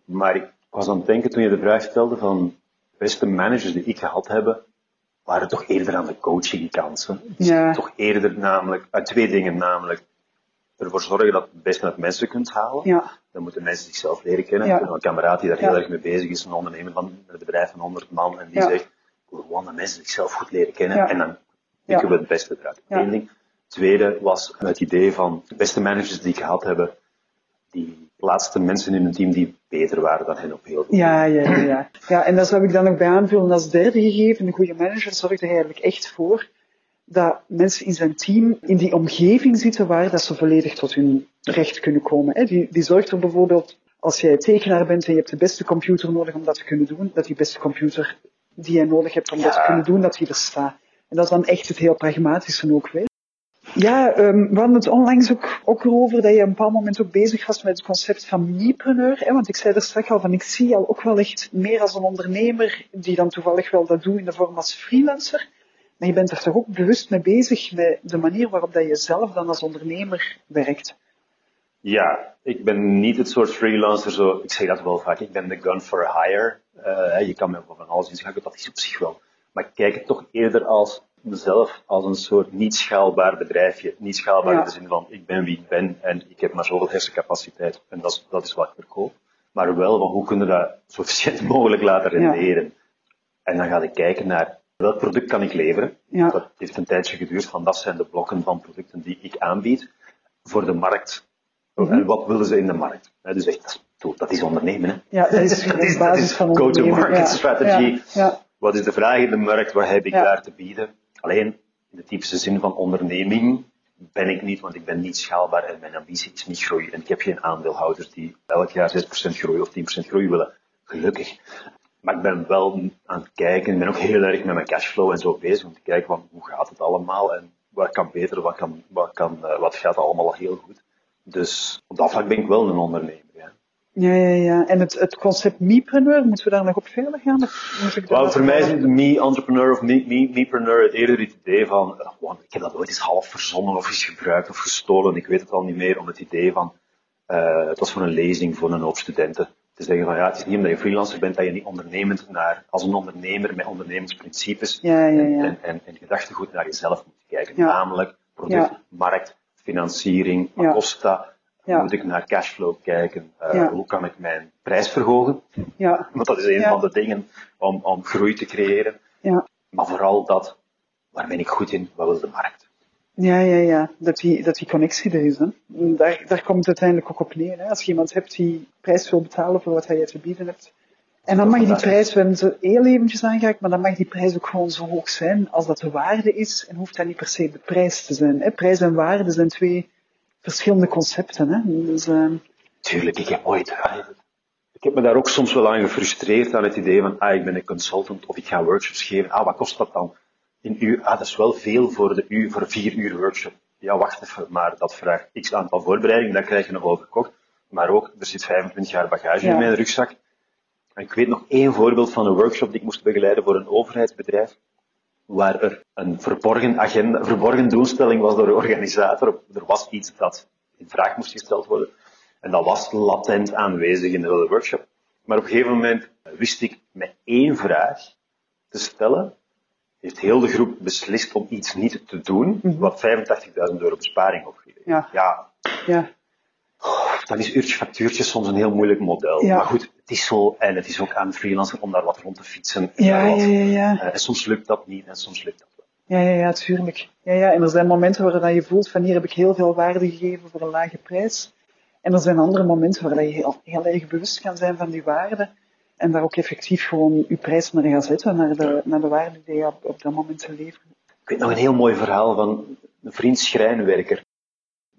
Maar ik was aan het denken toen je de vraag stelde van de beste managers die ik gehad heb, waren toch eerder aan de coachingkant. hè. Dus Ja. Toch eerder namelijk, uit twee dingen namelijk. Ervoor zorgen dat je het beste uit mensen kunt halen. Ja, Dan moeten mensen zichzelf leren kennen. Ja. Ik heb een kameraad die daar heel erg mee bezig is, een ondernemer van een bedrijf van 100 man, en die zegt, ik wil gewoon dat mensen zichzelf goed leren kennen en dan pikken we het beste eruit. Ja. Eén ding. Tweede was het idee van de beste managers die ik gehad heb, die laatste mensen in hun team die beter waren dan hen op heel veel. ja, ja, ja, ja. En daar zou ik dan nog bij aanvullen als derde gegeven. Een goede manager zorgt er eigenlijk echt voor dat mensen in zijn team in die omgeving zitten waar dat ze volledig tot hun recht kunnen komen. Die, die zorgt er bijvoorbeeld, als jij tekenaar bent en je hebt de beste computer nodig om dat te kunnen doen, dat die beste computer die jij nodig hebt om dat te kunnen doen, dat die er staat. En dat is dan echt het heel pragmatische ook weer. Ja, um, we hadden het onlangs ook, ook erover dat je een bepaald moment ook bezig was met het concept van mipreneur. Want ik zei er straks al van, ik zie al ook wel echt meer als een ondernemer die dan toevallig wel dat doet in de vorm als freelancer. Maar je bent er toch ook bewust mee bezig met de manier waarop dat je zelf dan als ondernemer werkt. Ja, ik ben niet het soort freelancer, zo, ik zeg dat wel vaak, ik ben de gun for hire. Uh, je kan me van alles inschakelen, dat is op zich wel. Maar ik kijk het toch eerder als mezelf als een soort niet schaalbaar bedrijfje. Niet schaalbaar Ja. in de zin van ik ben wie ik ben en ik heb maar zoveel hersencapaciteit en dat is, dat is wat ik verkoop. Maar wel van hoe kunnen we dat zo efficiënt mogelijk laten renderen. En dan ga ik kijken naar welk product kan ik leveren. Ja. Dat heeft een tijdje geduurd van dat zijn de blokken van producten die ik aanbied voor de markt. Mhm. En wat willen ze in de markt? Dus echt, dat is, ondernemen. Hè? Ja, dat is dat is, dat is go-to-market strategy. Wat is de vraag in de markt? Wat heb ik daar te bieden? Alleen, in de typische zin van onderneming ben ik niet, want ik ben niet schaalbaar en mijn ambitie is niet groeien. En ik heb geen aandeelhouders die elk jaar 6% groei of 10% groei willen. Gelukkig. Maar ik ben wel aan het kijken, ik ben ook heel erg met mijn cashflow en zo bezig om te kijken van hoe gaat het allemaal en wat kan beter, wat, kan, wat, kan, uh, wat gaat allemaal heel goed. Dus op dat vlak ben ik wel een ondernemer. Ja. Ja, ja. En het, het concept me-preneur, moeten we daar nog op verder gaan? Well, voor mij is me-entrepreneur of me-preneur het eerder het idee van, uh, ik heb dat ooit eens half verzonnen of eens gebruikt of gestolen, ik weet het al niet meer, om het idee van, uh, het was voor een lezing voor een hoop studenten, te zeggen van ja, het is niet omdat je freelancer bent dat je niet ondernemend naar, als een ondernemer met ondernemersprincipes ja, ja, ja. En, en, en, gedachtegoed naar jezelf moet kijken. Namelijk product, markt, financiering, wat dat? Moet ik naar cashflow kijken? Uh, hoe kan ik mijn prijs verhogen? Ja. Want dat is een van de dingen om, om groei te creëren. Ja. Maar vooral dat, waar ben ik goed in? Wat wil de markt? Ja, ja, ja. Dat die, dat die connectie er is. Hè. Daar, daar komt het uiteindelijk ook op neer. Hè. Als je iemand hebt die prijs wil betalen voor wat hij je te bieden hebt. En dan mag die prijs, we hebben ze heel eventjes aangehaakt, maar dan mag die prijs ook gewoon zo hoog zijn als dat de waarde is en hoeft dat niet per se de prijs te zijn. Hè. Prijs en waarde zijn twee verschillende concepten. Hè. Dus, uh... Tuurlijk, ik heb ooit, ik heb me daar ook soms wel aan gefrustreerd aan het idee van, ah, ik ben een consultant of ik ga workshops geven. Ah, wat kost dat dan? in uur, ah, dat is wel veel voor, de uur, voor vier uur workshop. Ja, wacht even, maar dat vraagt x aantal voorbereidingen, dat krijg je nog overkocht. Maar ook, er zit 25 jaar bagage in mijn rugzak. En ik weet nog één voorbeeld van een workshop die ik moest begeleiden voor een overheidsbedrijf, waar er een verborgen agenda, verborgen doelstelling was door de organisator. Er was iets dat in vraag moest gesteld worden. En dat was latent aanwezig in de hele workshop. Maar op een gegeven moment wist ik met één vraag te stellen, heeft heel de groep beslist om iets niet te doen, -hmm. wat 85.000 euro besparing opgeleverd. Ja. ja. ja. Dan is uurtje factuurtje soms een heel moeilijk model. Ja. Maar goed, het is zo, en het is ook aan de freelancer om daar wat rond te fietsen. En ja, wat, ja. Uh, en soms lukt dat niet, en soms lukt dat wel. Ja, ja, ja, tuurlijk. Ja, ja. En er zijn momenten waar je voelt van hier heb ik heel veel waarde gegeven voor een lage prijs. En er zijn andere momenten waar je heel, heel erg bewust kan zijn van die waarde. En daar ook effectief gewoon je prijs naar gaan zetten, naar de, naar de waarde die je op, op dat moment te leveren. Ik weet nog een heel mooi verhaal van een vriend schrijnwerker.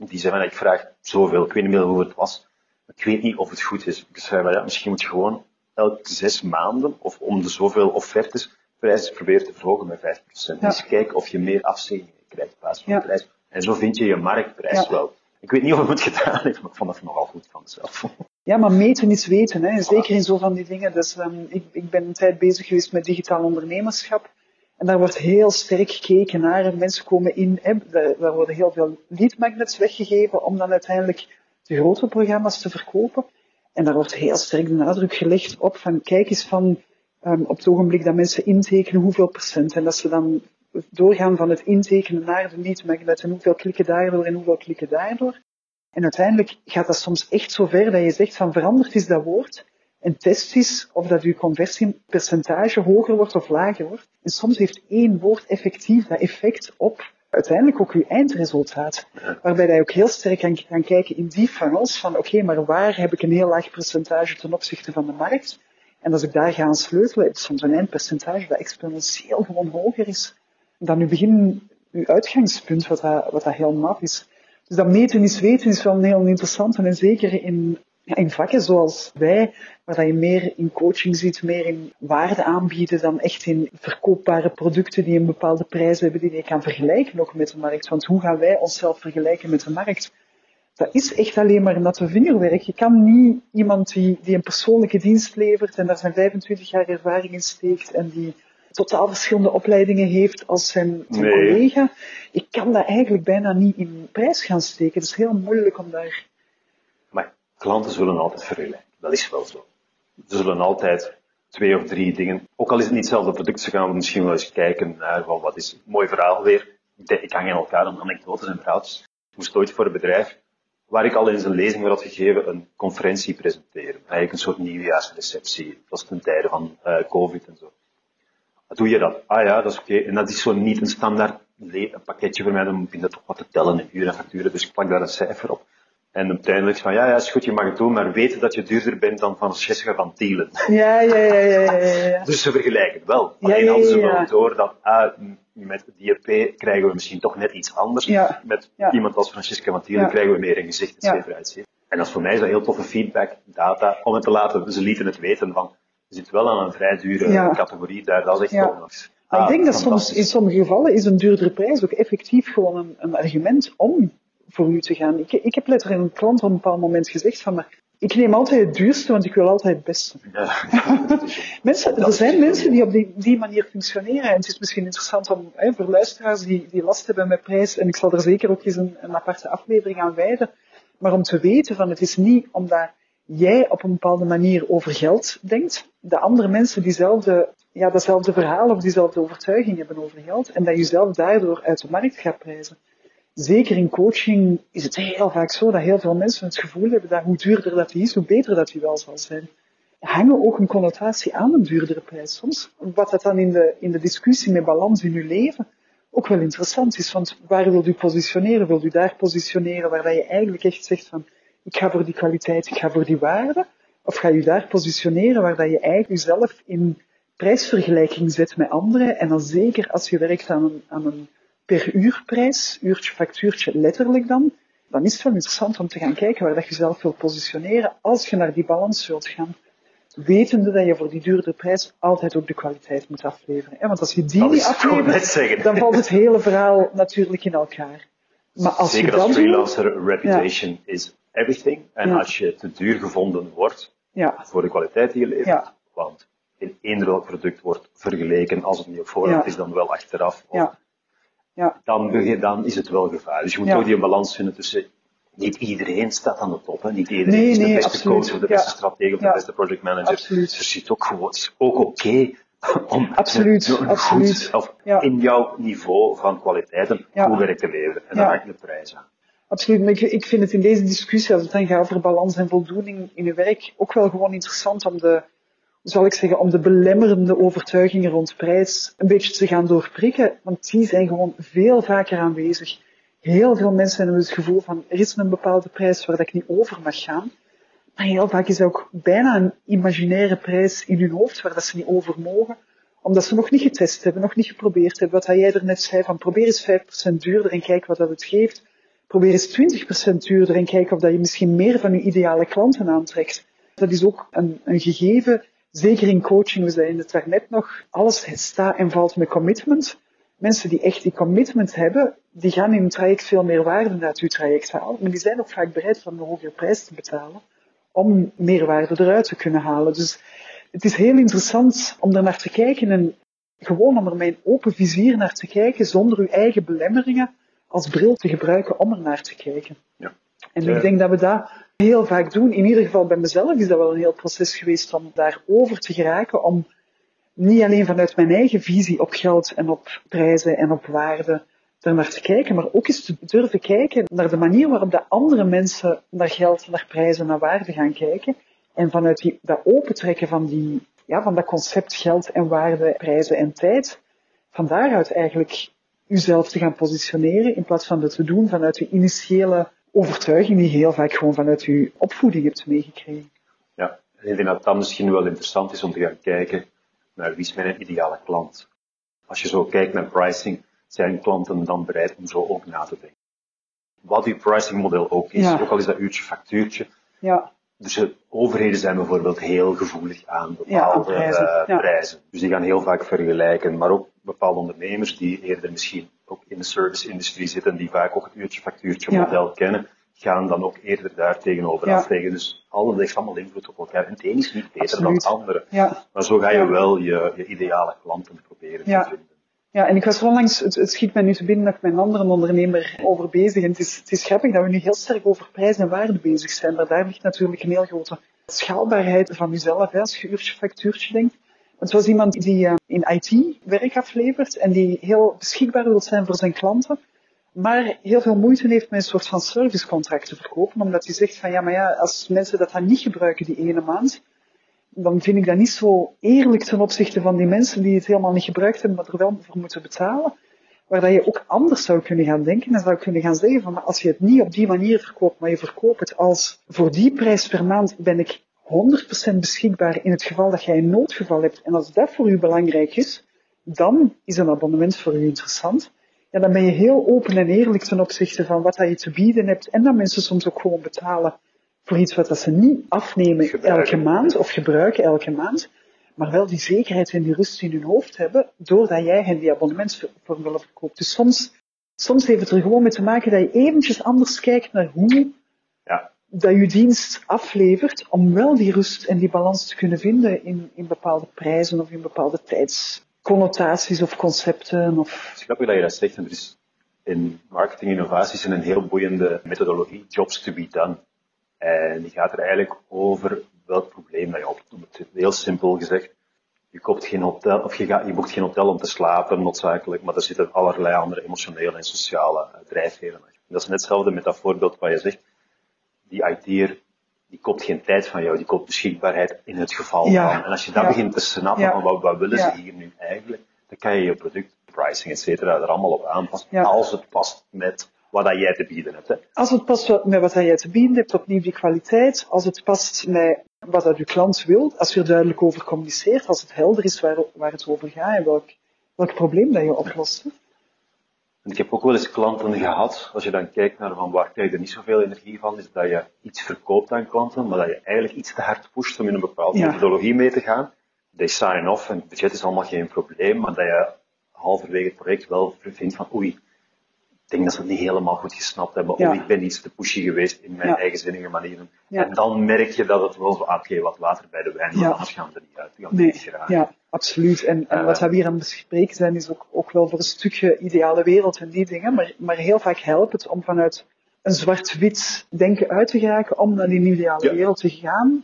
Die zei van, ik vraag zoveel, ik weet niet meer hoe het was. Ik weet niet of het goed is. Ik zei van, ja, misschien moet je gewoon elke zes maanden, of om de zoveel offertes, prijzen proberen te verhogen met 5%. Ja. Dus kijk of je meer afzeggingen krijgt in plaats van ja. de prijs. En zo vind je je marktprijs wel. Ik weet niet of het het gedaan heeft, maar ik vond het nogal goed van mezelf. Ja, maar meten is weten, hè. zeker in zo van die dingen. Dus um, ik, ik ben een tijd bezig geweest met digitaal ondernemerschap. En daar wordt heel sterk gekeken naar. Mensen komen in, hè, daar worden heel veel lead magnets weggegeven om dan uiteindelijk de grotere programma's te verkopen. En daar wordt heel sterk de nadruk gelegd op van kijk eens van um, op het ogenblik dat mensen intekenen hoeveel procent. En dat ze dan doorgaan van het intekenen naar de lead magnet en hoeveel klikken daardoor en hoeveel klikken daardoor. En uiteindelijk gaat dat soms echt zo ver dat je zegt van veranderd is dat woord en test is of dat uw conversiepercentage hoger wordt of lager wordt. En soms heeft één woord effectief dat effect op uiteindelijk ook uw eindresultaat. Waarbij je ook heel sterk kan, kijken in die funnels van oké, maar waar heb ik een heel laag percentage ten opzichte van de markt? En als ik daar ga aan sleutelen, heb ik soms een eindpercentage dat exponentieel gewoon hoger is dan uw begin, uw uitgangspunt, wat dat, wat dat heel maf is. Dus dat meten is weten is wel een heel interessante en zeker in, in vakken zoals wij, waar dat je meer in coaching ziet, meer in waarde aanbieden dan echt in verkoopbare producten die een bepaalde prijs hebben die je kan vergelijken nog met de markt. Want hoe gaan wij onszelf vergelijken met de markt? Dat is echt alleen maar natte vingerwerk. Je kan niet iemand die, die een persoonlijke dienst levert en daar zijn 25 jaar ervaring in steekt en die totaal verschillende opleidingen heeft als zijn, zijn Nee. collega. Ik kan dat eigenlijk bijna niet in prijs gaan steken. Het is heel moeilijk om daar... Klanten zullen altijd vergelijken. Dat is wel zo. Ze zullen altijd twee of drie dingen, ook al is het niet hetzelfde product, ze gaan misschien wel eens kijken naar van wat is mooi verhaal weer. Ik hang in elkaar aan anekdotes en verhaaltjes. Ik moest ooit voor een bedrijf, waar ik al eens een lezing had gegeven, een conferentie presenteren. Eigenlijk een soort nieuwjaarsreceptie. Dat was ten tijde van eh, covid en zo. Wat doe je dat? Ah ja, dat is oké. En dat is zo niet een standaard pakketje voor mij, dan moet je dat toch wat te tellen in uren en facturen, dus ik plak daar een cijfer op. En uiteindelijk van, ja, ja, is goed, je mag het doen, maar weten dat je duurder bent dan van Jessica van Tielen. Ja, ja, ja, ja, ja, ja. Dus ze vergelijken wel. Ja, Alleen hadden ze wel door dat, ah, met DRP krijgen we misschien toch net iets anders. Met iemand als Francesca van Tielen krijgen we meer in gezicht, et cetera. En dat is voor mij zo heel toffe feedback, data, om het te laten, ze lieten het weten van, je zit wel aan een vrij dure categorie daar, dat is echt. Maar Ah, ik denk dat soms in sommige gevallen is een duurdere prijs ook effectief gewoon een, een argument om voor u te gaan. Ik, ik heb letterlijk een klant op een bepaald moment gezegd van, maar ik neem altijd het duurste, want ik wil altijd het beste. Ja. Mensen, er zijn mensen die op die, die manier functioneren. En het is misschien interessant om, hè, voor luisteraars die, die last hebben met prijs, en ik zal er zeker ook eens een, een aparte aflevering aan wijden, maar om te weten van het is niet omdat jij op een bepaalde manier over geld denkt, de andere mensen diezelfde, ja, datzelfde verhaal of diezelfde overtuiging hebben over geld, en dat je zelf daardoor uit de markt gaat prijzen. Zeker in coaching is het heel vaak zo dat heel veel mensen het gevoel hebben dat hoe duurder dat die is, hoe beter dat die wel zal zijn hangen ook een connotatie aan een duurdere prijs soms. Wat dat dan in de, in de discussie met balans in uw leven ook wel interessant is. Want waar wilt u positioneren? Wilt u daar positioneren waar dat je eigenlijk echt zegt van ik ga voor die kwaliteit, ik ga voor die waarde? Of ga je daar positioneren waar dat je eigenlijk jezelf in prijsvergelijking zet met anderen? En dan zeker als je werkt aan een, aan een per uur prijs, uurtje factuurtje letterlijk dan, dan is het wel interessant om te gaan kijken waar dat je zelf wilt positioneren als je naar die balans wilt gaan wetende dat je voor die duurdere prijs altijd ook de kwaliteit moet afleveren. Want als je die niet aflevert, dan valt het hele verhaal natuurlijk in elkaar. Maar als Zeker je als dat doet, freelancer, reputation is everything. En Ja. als je te duur gevonden wordt ja, voor de kwaliteit die je levert, want in eender welk product wordt vergeleken, als het niet op voorhand is, dan wel achteraf, of ja, dan, dan is het wel gevaar. Dus je moet Ja. ook die balans vinden tussen niet iedereen staat aan de top. Hè. Niet iedereen Nee, is de nee, beste absoluut. coach of de beste stratege of de beste project manager. Absoluut. Dus het is ook gewoon, is ook oké om Absoluut, een, een absoluut. goed, of in jouw niveau van kwaliteit een Ja. goed werk te leveren. En dan hangt de prijs aan. absoluut. Maar ik, ik vind het in deze discussie, als het dan gaat over balans en voldoening in je werk, ook wel gewoon interessant om de, zal ik zeggen, om de belemmerende overtuigingen rond prijs een beetje te gaan doorprikken. Want die zijn gewoon veel vaker aanwezig. Heel veel mensen hebben het gevoel van, er is een bepaalde prijs waar dat ik niet over mag gaan. Maar heel vaak is dat ook bijna een imaginaire prijs in hun hoofd waar dat ze niet over mogen. Omdat ze nog niet getest hebben, nog niet geprobeerd hebben. Wat jij er net zei, van probeer eens 5% duurder en kijk wat dat het geeft. Probeer eens 20% duurder en kijk of dat je misschien meer van je ideale klanten aantrekt. Dat is ook een, een gegeven, zeker in coaching, we zeiden het daarnet nog, alles staat en valt met commitment. Mensen die echt die commitment hebben, die gaan in hun traject veel meer waarde uit uw traject halen. Maar die zijn ook vaak bereid om een hogere prijs te betalen om meer waarde eruit te kunnen halen. Dus het is heel interessant om er naar te kijken en gewoon om er met een open vizier naar te kijken, zonder uw eigen belemmeringen als bril te gebruiken om er naar te kijken. Ja. En Ja. ik denk dat we dat heel vaak doen. In ieder geval bij mezelf is dat wel een heel proces geweest om daarover te geraken, om niet alleen vanuit mijn eigen visie op geld en op prijzen en op waarde naar te kijken, maar ook eens te durven kijken naar de manier waarop de andere mensen naar geld, naar prijzen, naar waarde gaan kijken. En vanuit dat opentrekken van, die, ja, van dat concept geld en waarde, prijzen en tijd, van daaruit eigenlijk uzelf te gaan positioneren in plaats van dat te doen vanuit de initiële overtuiging die je heel vaak gewoon vanuit je opvoeding hebt meegekregen. Ja, en ik denk dat dat misschien wel interessant is om te gaan kijken naar wie is mijn ideale klant. Als je zo kijkt naar pricing, zijn klanten dan bereid om zo ook na te denken. Wat uw pricingmodel ook is, Ja. ook al is dat uurtje factuurtje. Ja, Dus de overheden zijn bijvoorbeeld heel gevoelig aan Ja, bepaalde prijzen, eh, ja. prijzen. Dus die gaan heel vaak vergelijken, maar ook bepaalde ondernemers die eerder misschien ook in de service-industrie zitten, die vaak ook het uurtje factuurtje Ja. model kennen, gaan dan ook eerder daar tegenover afwegen. Dus alle heeft allemaal invloed op elkaar. En het een is niet beter Absoluut. dan het andere. Maar zo ga je wel je, je ideale klanten proberen Ja. te vinden. Ja, en ik was onlangs, het, het schiet mij nu te binnen dat ik met een andere ondernemer over bezig. En het is, het is grappig dat we nu heel sterk over prijs en waarde bezig zijn. Maar daar ligt natuurlijk een heel grote schaalbaarheid van jezelf, hè, als je uurtje factuurtje denkt. Het was iemand die eh, in IT werk aflevert en die heel beschikbaar wil zijn voor zijn klanten. Maar heel veel moeite heeft met een soort van servicecontract te verkopen. Omdat hij zegt van ja, maar ja, als mensen dat dan niet gebruiken die ene maand, dan vind ik dat niet zo eerlijk ten opzichte van die mensen die het helemaal niet gebruikt hebben, maar er wel voor moeten betalen. Waar dat je ook anders zou kunnen gaan denken en zou kunnen gaan zeggen van, maar als je het niet op die manier verkoopt, maar je verkoopt het als voor die prijs per maand ben ik 100% beschikbaar in het geval dat jij een noodgeval hebt. En als dat voor u belangrijk is, dan is een abonnement voor u interessant. Ja, dan ben je heel open en eerlijk ten opzichte van wat dat je te bieden hebt. En dat mensen soms ook gewoon betalen voor iets wat dat ze niet afnemen Gebruiken. elke maand of gebruiken elke maand. maar wel die zekerheid en die rust in hun hoofd hebben, doordat jij hen die abonnementsformule verkoopt. Dus soms, soms heeft het er gewoon mee te maken dat je eventjes anders kijkt naar hoe Ja. dat je dienst aflevert, om wel die rust en die balans te kunnen vinden in, in bepaalde prijzen of in bepaalde tijdsconnotaties of concepten. Of, Het is grappig dat je dat zegt. En er is in marketing innovaties een heel boeiende methodologie, Jobs to be done. En die gaat er eigenlijk over welk probleem dat je opnoemt. Heel simpel gezegd. Je koopt geen hotel, of je, gaat, je boekt geen hotel om te slapen, noodzakelijk, maar er zitten allerlei andere emotionele en sociale eh, drijfveren achter. Dat is net hetzelfde met dat voorbeeld wat je zegt. Die IT'er, die koopt geen tijd van jou, die koopt beschikbaarheid in het geval Ja. van. En als je dat Ja. begint te snappen Ja. van wat, wat willen ze hier nu eigenlijk, dan kan je je product, pricing, et cetera, er allemaal op aanpassen. Als het past met wat dat jij te bieden hebt. Hè. als het past met wat jij te bieden hebt, opnieuw die kwaliteit, als het past met wat dat je klant wil, als je er duidelijk over communiceert, als het helder is waar, waar het over gaat en welk, welk probleem dat je oplost. hè. En ik heb ook wel eens klanten gehad, als je dan kijkt naar van waar krijg je er niet zoveel energie van, is dat je iets verkoopt aan klanten, maar dat je eigenlijk iets te hard pusht om in een bepaalde Ja. methodologie mee te gaan. They sign off en het budget is allemaal geen probleem, maar dat je halverwege het project wel vindt van oei, ik denk dat ze het niet helemaal goed gesnapt hebben, of ik ben iets te pushy geweest in mijn eigenzinnige manieren. En dan merk je dat het wel zo, ah, oké, wat water bij de wijn, Ja. anders gaan we er niet uit. Die gaan Nee, niet ja, absoluut. En, en Eh. wat we hier aan het bespreken zijn, is ook, ook wel voor een stukje ideale wereld en die dingen, maar, maar heel vaak helpt het om vanuit een zwart-wit denken uit te geraken, om naar die ideale wereld te gaan,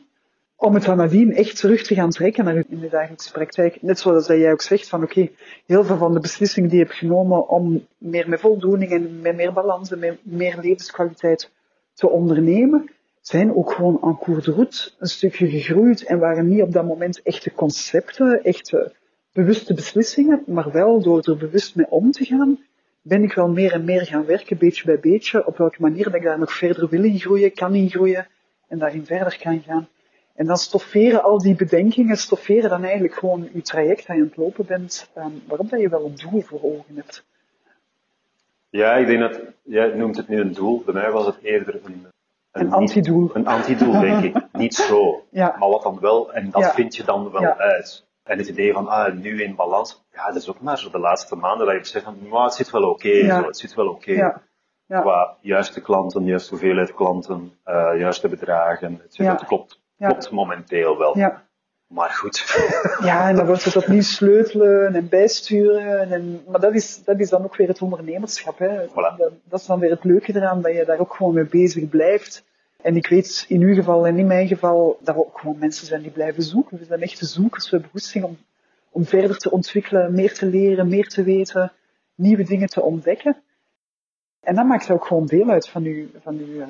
om het dan nadien echt terug te gaan trekken in de dagelijkse praktijk. Net zoals dat jij ook zegt van oké, heel veel van de beslissingen die je hebt genomen om meer met voldoening en met meer balans en met meer levenskwaliteit te ondernemen, zijn ook gewoon en cours de route een stukje gegroeid en waren niet op dat moment echte concepten, echte bewuste beslissingen, maar wel door er bewust mee om te gaan, ben ik wel meer en meer gaan werken, beetje bij beetje, op welke manier dat ik daar nog verder wil in groeien, kan in groeien en daarin verder kan gaan. En dan stofferen al die bedenkingen, stofferen dan eigenlijk gewoon je traject dat je aan het lopen bent, um, waarop dat je wel een doel voor ogen hebt. Ja, ik denk dat, jij noemt het nu een doel, bij mij was het eerder een, Een antidoel. Een antidoel, denk ik. Niet zo. Ja. Maar wat dan wel, en dat Ja. vind je dan wel Ja. uit. En het idee van, ah, nu in balans, ja, dat is ook maar zo de laatste maanden dat je beseft van, maar het zit wel oké, het zit wel oké. Ja. Ja. Qua juiste klanten, juiste hoeveelheid klanten, eh, juiste bedragen. Het klopt, Ja. klopt momenteel wel. Ja. Maar goed. Ja, en dan wordt het opnieuw sleutelen en bijsturen. En, maar dat is, dat is dan ook weer het ondernemerschap. Hè. Voilà. Dat, dat is dan weer het leuke eraan, dat je daar ook gewoon mee bezig blijft. En ik weet in uw geval en in mijn geval dat we ook gewoon mensen zijn die blijven zoeken. We zijn echte zoekers. We hebben goesting om, om verder te ontwikkelen, meer te leren, meer te weten, nieuwe dingen te ontdekken. En dat maakt ook gewoon deel uit van uw, van uw eh,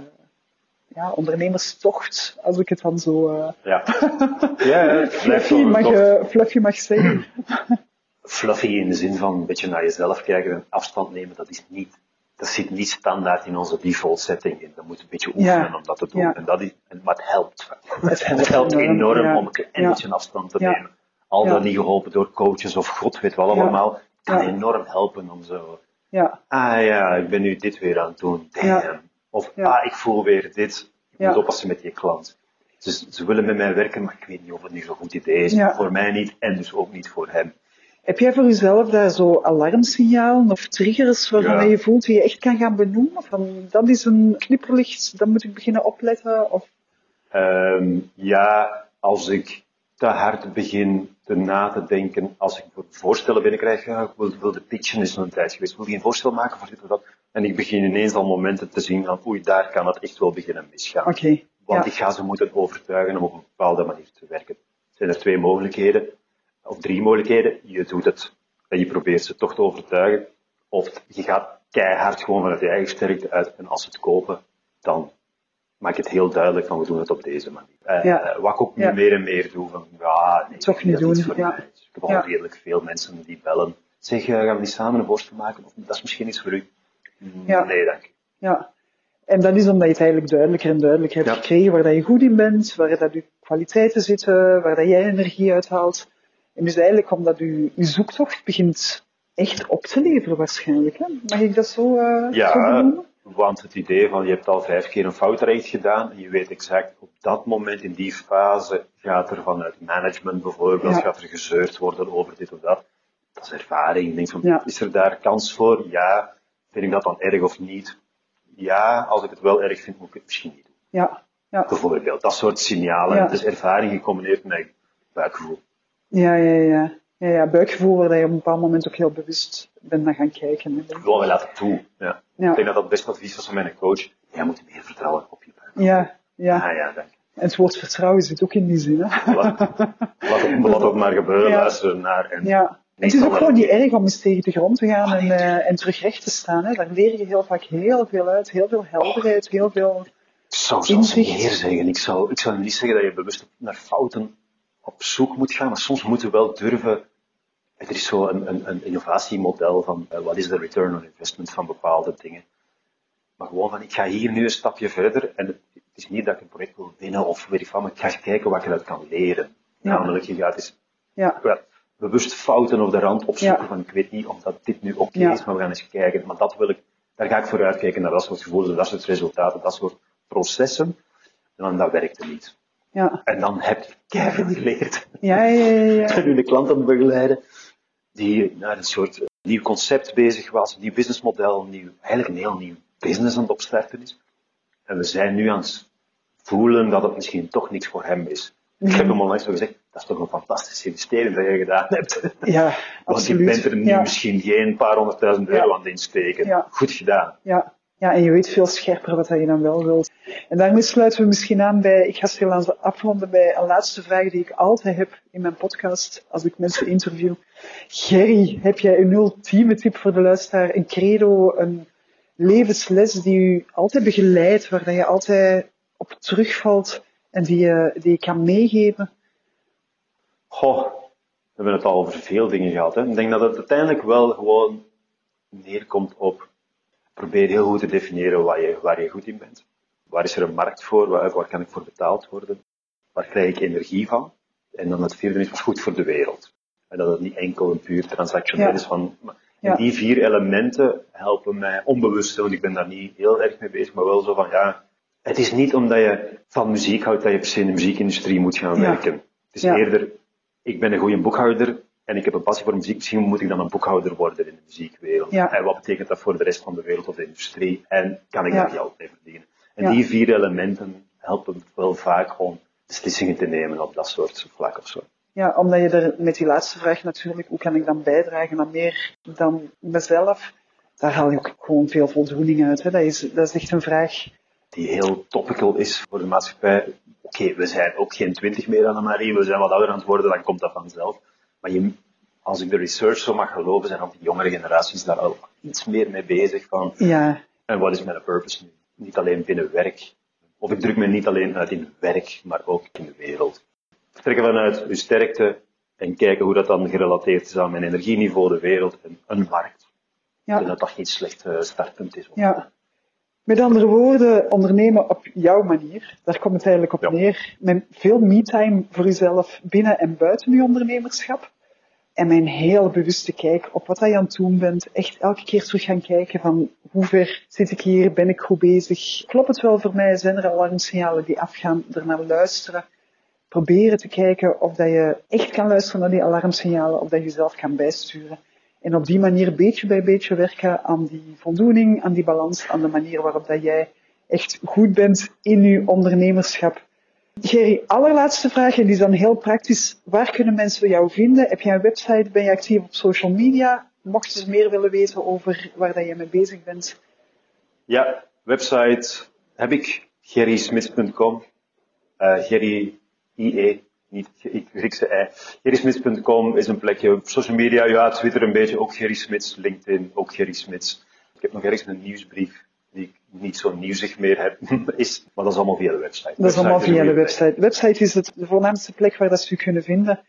ja, ondernemerstocht, als ik het dan zo eh, ja. ja, blijft fluffy, wel mag, eh, fluffy mag zeggen. fluffy in de zin van een beetje naar jezelf kijken en afstand nemen, dat is niet, dat zit niet standaard in onze default setting in. Dat moet een beetje oefenen Ja. om dat te doen. Ja. En dat is, maar het helpt. Het helpt Het helpt enorm, ja. om een beetje afstand te nemen. Al dan niet geholpen door coaches of god weet Ja. allemaal, kan enorm helpen om zo, Ja, ah ja, ik ben nu dit weer aan het doen, damn. Of, Ja. ah, ik voel weer dit, ik Ja. moet oppassen met die klant. Ze, ze willen met mij werken, maar ik weet niet of het nu zo'n goed idee is. Ja. Voor mij niet, en dus ook niet voor hem. Heb jij voor jezelf daar zo alarmsignalen of triggers waarvan Ja. je voelt die je echt kan gaan benoemen? Van dat is een knipperlicht, dan moet ik beginnen opletten? Of... Ehm, ja, als ik te hard begin te na te denken, als ik voorstellen binnenkrijg, ja, ik wil, wil de pitchen is een tijd geweest, ik wil geen voorstel maken voor dit of dat. En ik begin ineens al momenten te zien van, oei, daar kan het echt wel beginnen misgaan. Oké, Want ja. ik ga ze moeten overtuigen om op een bepaalde manier te werken. Er zijn er twee mogelijkheden, of drie mogelijkheden. Je doet het en je probeert ze toch te overtuigen. Of je gaat keihard gewoon vanuit je eigen sterkte uit en als ze het kopen, dan maak het heel duidelijk van we doen het op deze manier. Eh, Ja. eh, wat ik ook nu Ja. meer en meer doe, van ja, nee, Toch dat niet is doen, ja. ik heb al redelijk veel mensen die bellen. Zeg, eh, gaan we niet samen een voorstel maken? Of dat is misschien iets voor u. Ja. Nee, dank ja. En dat is omdat je het eigenlijk duidelijker en duidelijker hebt Ja. gekregen waar dat je goed in bent, waar dat je kwaliteiten zitten, waar dat jij energie uithaalt. En dus eigenlijk omdat je, je zoektocht begint echt op te leveren waarschijnlijk. Hè? Mag ik dat zo, eh Ja. zo benoemen? Want het idee van je hebt al vijf keer een foutrecht gedaan en je weet exact op dat moment in die fase gaat er vanuit management bijvoorbeeld, Ja. gaat er gezeurd worden over dit of dat. Dat is ervaring. Denk van, Ja. is er daar kans voor? Ja. Vind ik dat dan erg of niet? Ja, als ik het wel erg vind, moet ik het misschien niet doen. Ja, ja, Bijvoorbeeld, dat soort signalen. Ja. Het is ervaring gecombineerd met buikgevoel. ja, ja, ja. Ja, ja, buikgevoel waar je op een bepaald moment ook heel bewust bent naar gaan kijken. hè. Gewoon, we laten toe. Ja. Ja. Ik denk dat dat best advies was van mijn coach. Jij moet meer vertrouwen op je buik. Ja, ja. Ah ja, dank. En het woord vertrouwen zit ook in die zin. Hè? Laat, laat, het, laat het maar gebeuren, luisteren naar. En Ja. En het is ook gewoon niet erg om eens tegen de grond te gaan en, eh, en terug recht te staan. Hè. Daar leer je heel vaak heel veel uit, heel veel helderheid, heel veel... Ik zou zelfs Inzicht. meer zeggen. Ik zou, ik zou niet zeggen dat je bewust naar fouten op zoek moet gaan, maar soms moeten we wel durven. Er is zo een, een, een innovatiemodel van eh, wat is de return on investment van bepaalde dingen. Maar gewoon van, ik ga hier nu een stapje verder en het, het is niet dat ik een project wil winnen of weet ik van, maar ik ga kijken wat je eruit kan leren. Ja. Namelijk, je gaat eens Ja, ja, bewust fouten op de rand opzoeken Ja. van ik weet niet of dat dit nu oké Ja. is, maar we gaan eens kijken. Maar dat wil ik, daar ga ik voor uitkijken naar dat soort gevoelens, dat soort resultaten, dat soort processen. En dan dat werkte niet. ja, En dan heb je keihard geleerd. ja, ja, ja, ja. En nu de klant aan het begeleiden, die naar een soort nieuw concept bezig was, een nieuw businessmodel, een nieuw, eigenlijk een heel nieuw business aan het opstarten is. En we zijn nu aan het voelen dat het misschien toch niks voor hem is. Ik heb hem onlangs zo gezegd, dat is toch een fantastische investering dat je gedaan hebt. Ja, Want je bent er nu ja, misschien geen paar honderdduizend euro aan het insteken. Ja. Goed gedaan. ja, ja, en je weet veel scherper wat je dan wel wilt. En daarmee sluiten we misschien aan bij, ik ga stilaan afronden bij een laatste vraag die ik altijd heb in mijn podcast, als ik mensen interview. Gerry, heb jij een ultieme tip voor de luisteraar? Een credo, een levensles die u altijd begeleidt, waar je altijd op terugvalt en die je, die je kan meegeven? Goh, we hebben het al over veel dingen gehad. Hè. Ik denk dat het uiteindelijk wel gewoon neerkomt op probeer heel goed te definiëren waar je, waar je goed in bent. Waar is er een markt voor? Waar, waar kan ik voor betaald worden? Waar krijg ik energie van? En dan het vierde is, wat goed voor de wereld? En dat het niet enkel een puur transactioneel Ja. is van... Ja. Die vier elementen helpen mij onbewust, want ik ben daar niet heel erg mee bezig, maar wel zo van, ja, het is niet omdat je van muziek houdt dat je per se in de muziekindustrie moet gaan Ja. werken. Het is eerder, ik ben een goede boekhouder en ik heb een passie voor muziek, misschien moet ik dan een boekhouder worden in de muziekwereld. Ja. En wat betekent dat voor de rest van de wereld of de industrie? En kan ik Ja. daar geld mee verdienen? En Ja. die vier elementen helpen wel vaak om beslissingen te nemen op dat soort vlak of zo. Ja, omdat je er met die laatste vraag natuurlijk, hoe kan ik dan bijdragen aan meer dan mezelf? Daar haal je ook gewoon veel voldoening uit. Hè? Dat, is, dat is echt een vraag. Die heel topical is voor de maatschappij. Oké, we zijn ook geen twintig meer aan de Marie, we zijn wat ouder aan het worden, dan komt dat vanzelf. Maar je, als ik de research zo mag geloven, zijn ook die jongere generaties daar al iets meer mee bezig van, Ja, en wat is mijn purpose nu? Niet alleen binnen werk, of ik druk me niet alleen uit in werk, maar ook in de wereld. Vertrekken vanuit uw sterkte en kijken hoe dat dan gerelateerd is aan mijn energieniveau, de wereld en een markt. Ja, dat dat geen slecht eh, startpunt is. ja. Met andere woorden, ondernemen op jouw manier. Daar komt het eigenlijk op Ja. neer. Met veel me-time voor jezelf binnen en buiten je ondernemerschap. En mijn heel bewuste kijk op wat je aan het doen bent. Echt elke keer terug gaan kijken van hoe ver zit ik hier, ben ik goed bezig. Klopt het wel voor mij? Zijn er alarmsignalen die afgaan? Ernaar luisteren. Proberen te kijken of dat je echt kan luisteren naar die alarmsignalen, of dat je jezelf kan bijsturen. En op die manier beetje bij beetje werken aan die voldoening, aan die balans, aan de manier waarop dat jij echt goed bent in je ondernemerschap. Gerry, allerlaatste vraag, en die is dan heel praktisch. Waar kunnen mensen jou vinden? Heb jij een website? Ben je actief op social media? Mochten ze meer willen weten over waar dat je mee bezig bent? Ja, website heb ik, gerrysmits.com. Eh Gerry IE, niet ik Griekse ei. Gerrysmits.com is een plekje op social media, ja, Twitter een beetje, ook Gerry Smits, LinkedIn, ook Gerry Smits. Ik heb nog ergens een nieuwsbrief die ik niet zo nieuwsig meer heb, is, maar dat is allemaal via de website. Dat is allemaal via de website. De website is het, de voornaamste plek waar dat ze u kunnen vinden.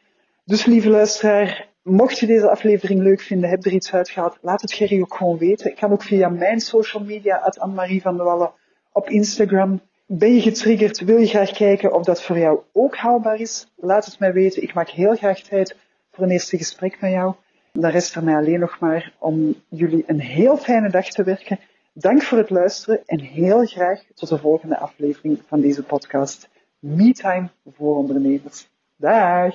Dus lieve luisteraar, mocht je deze aflevering leuk vinden, heb er iets uitgehaald, laat het Gerry ook gewoon weten. Ik kan ook via mijn social media, at Annemarie van de Wallen, op Instagram. Ben je getriggerd? Wil je graag kijken of dat voor jou ook haalbaar is? Laat het mij weten. Ik maak heel graag tijd voor een eerste gesprek met jou. Dan rest er mij alleen nog maar om jullie een heel fijne dag te werken Dank voor het luisteren en heel graag tot de volgende aflevering van deze podcast MeTime voor ondernemers. Dag!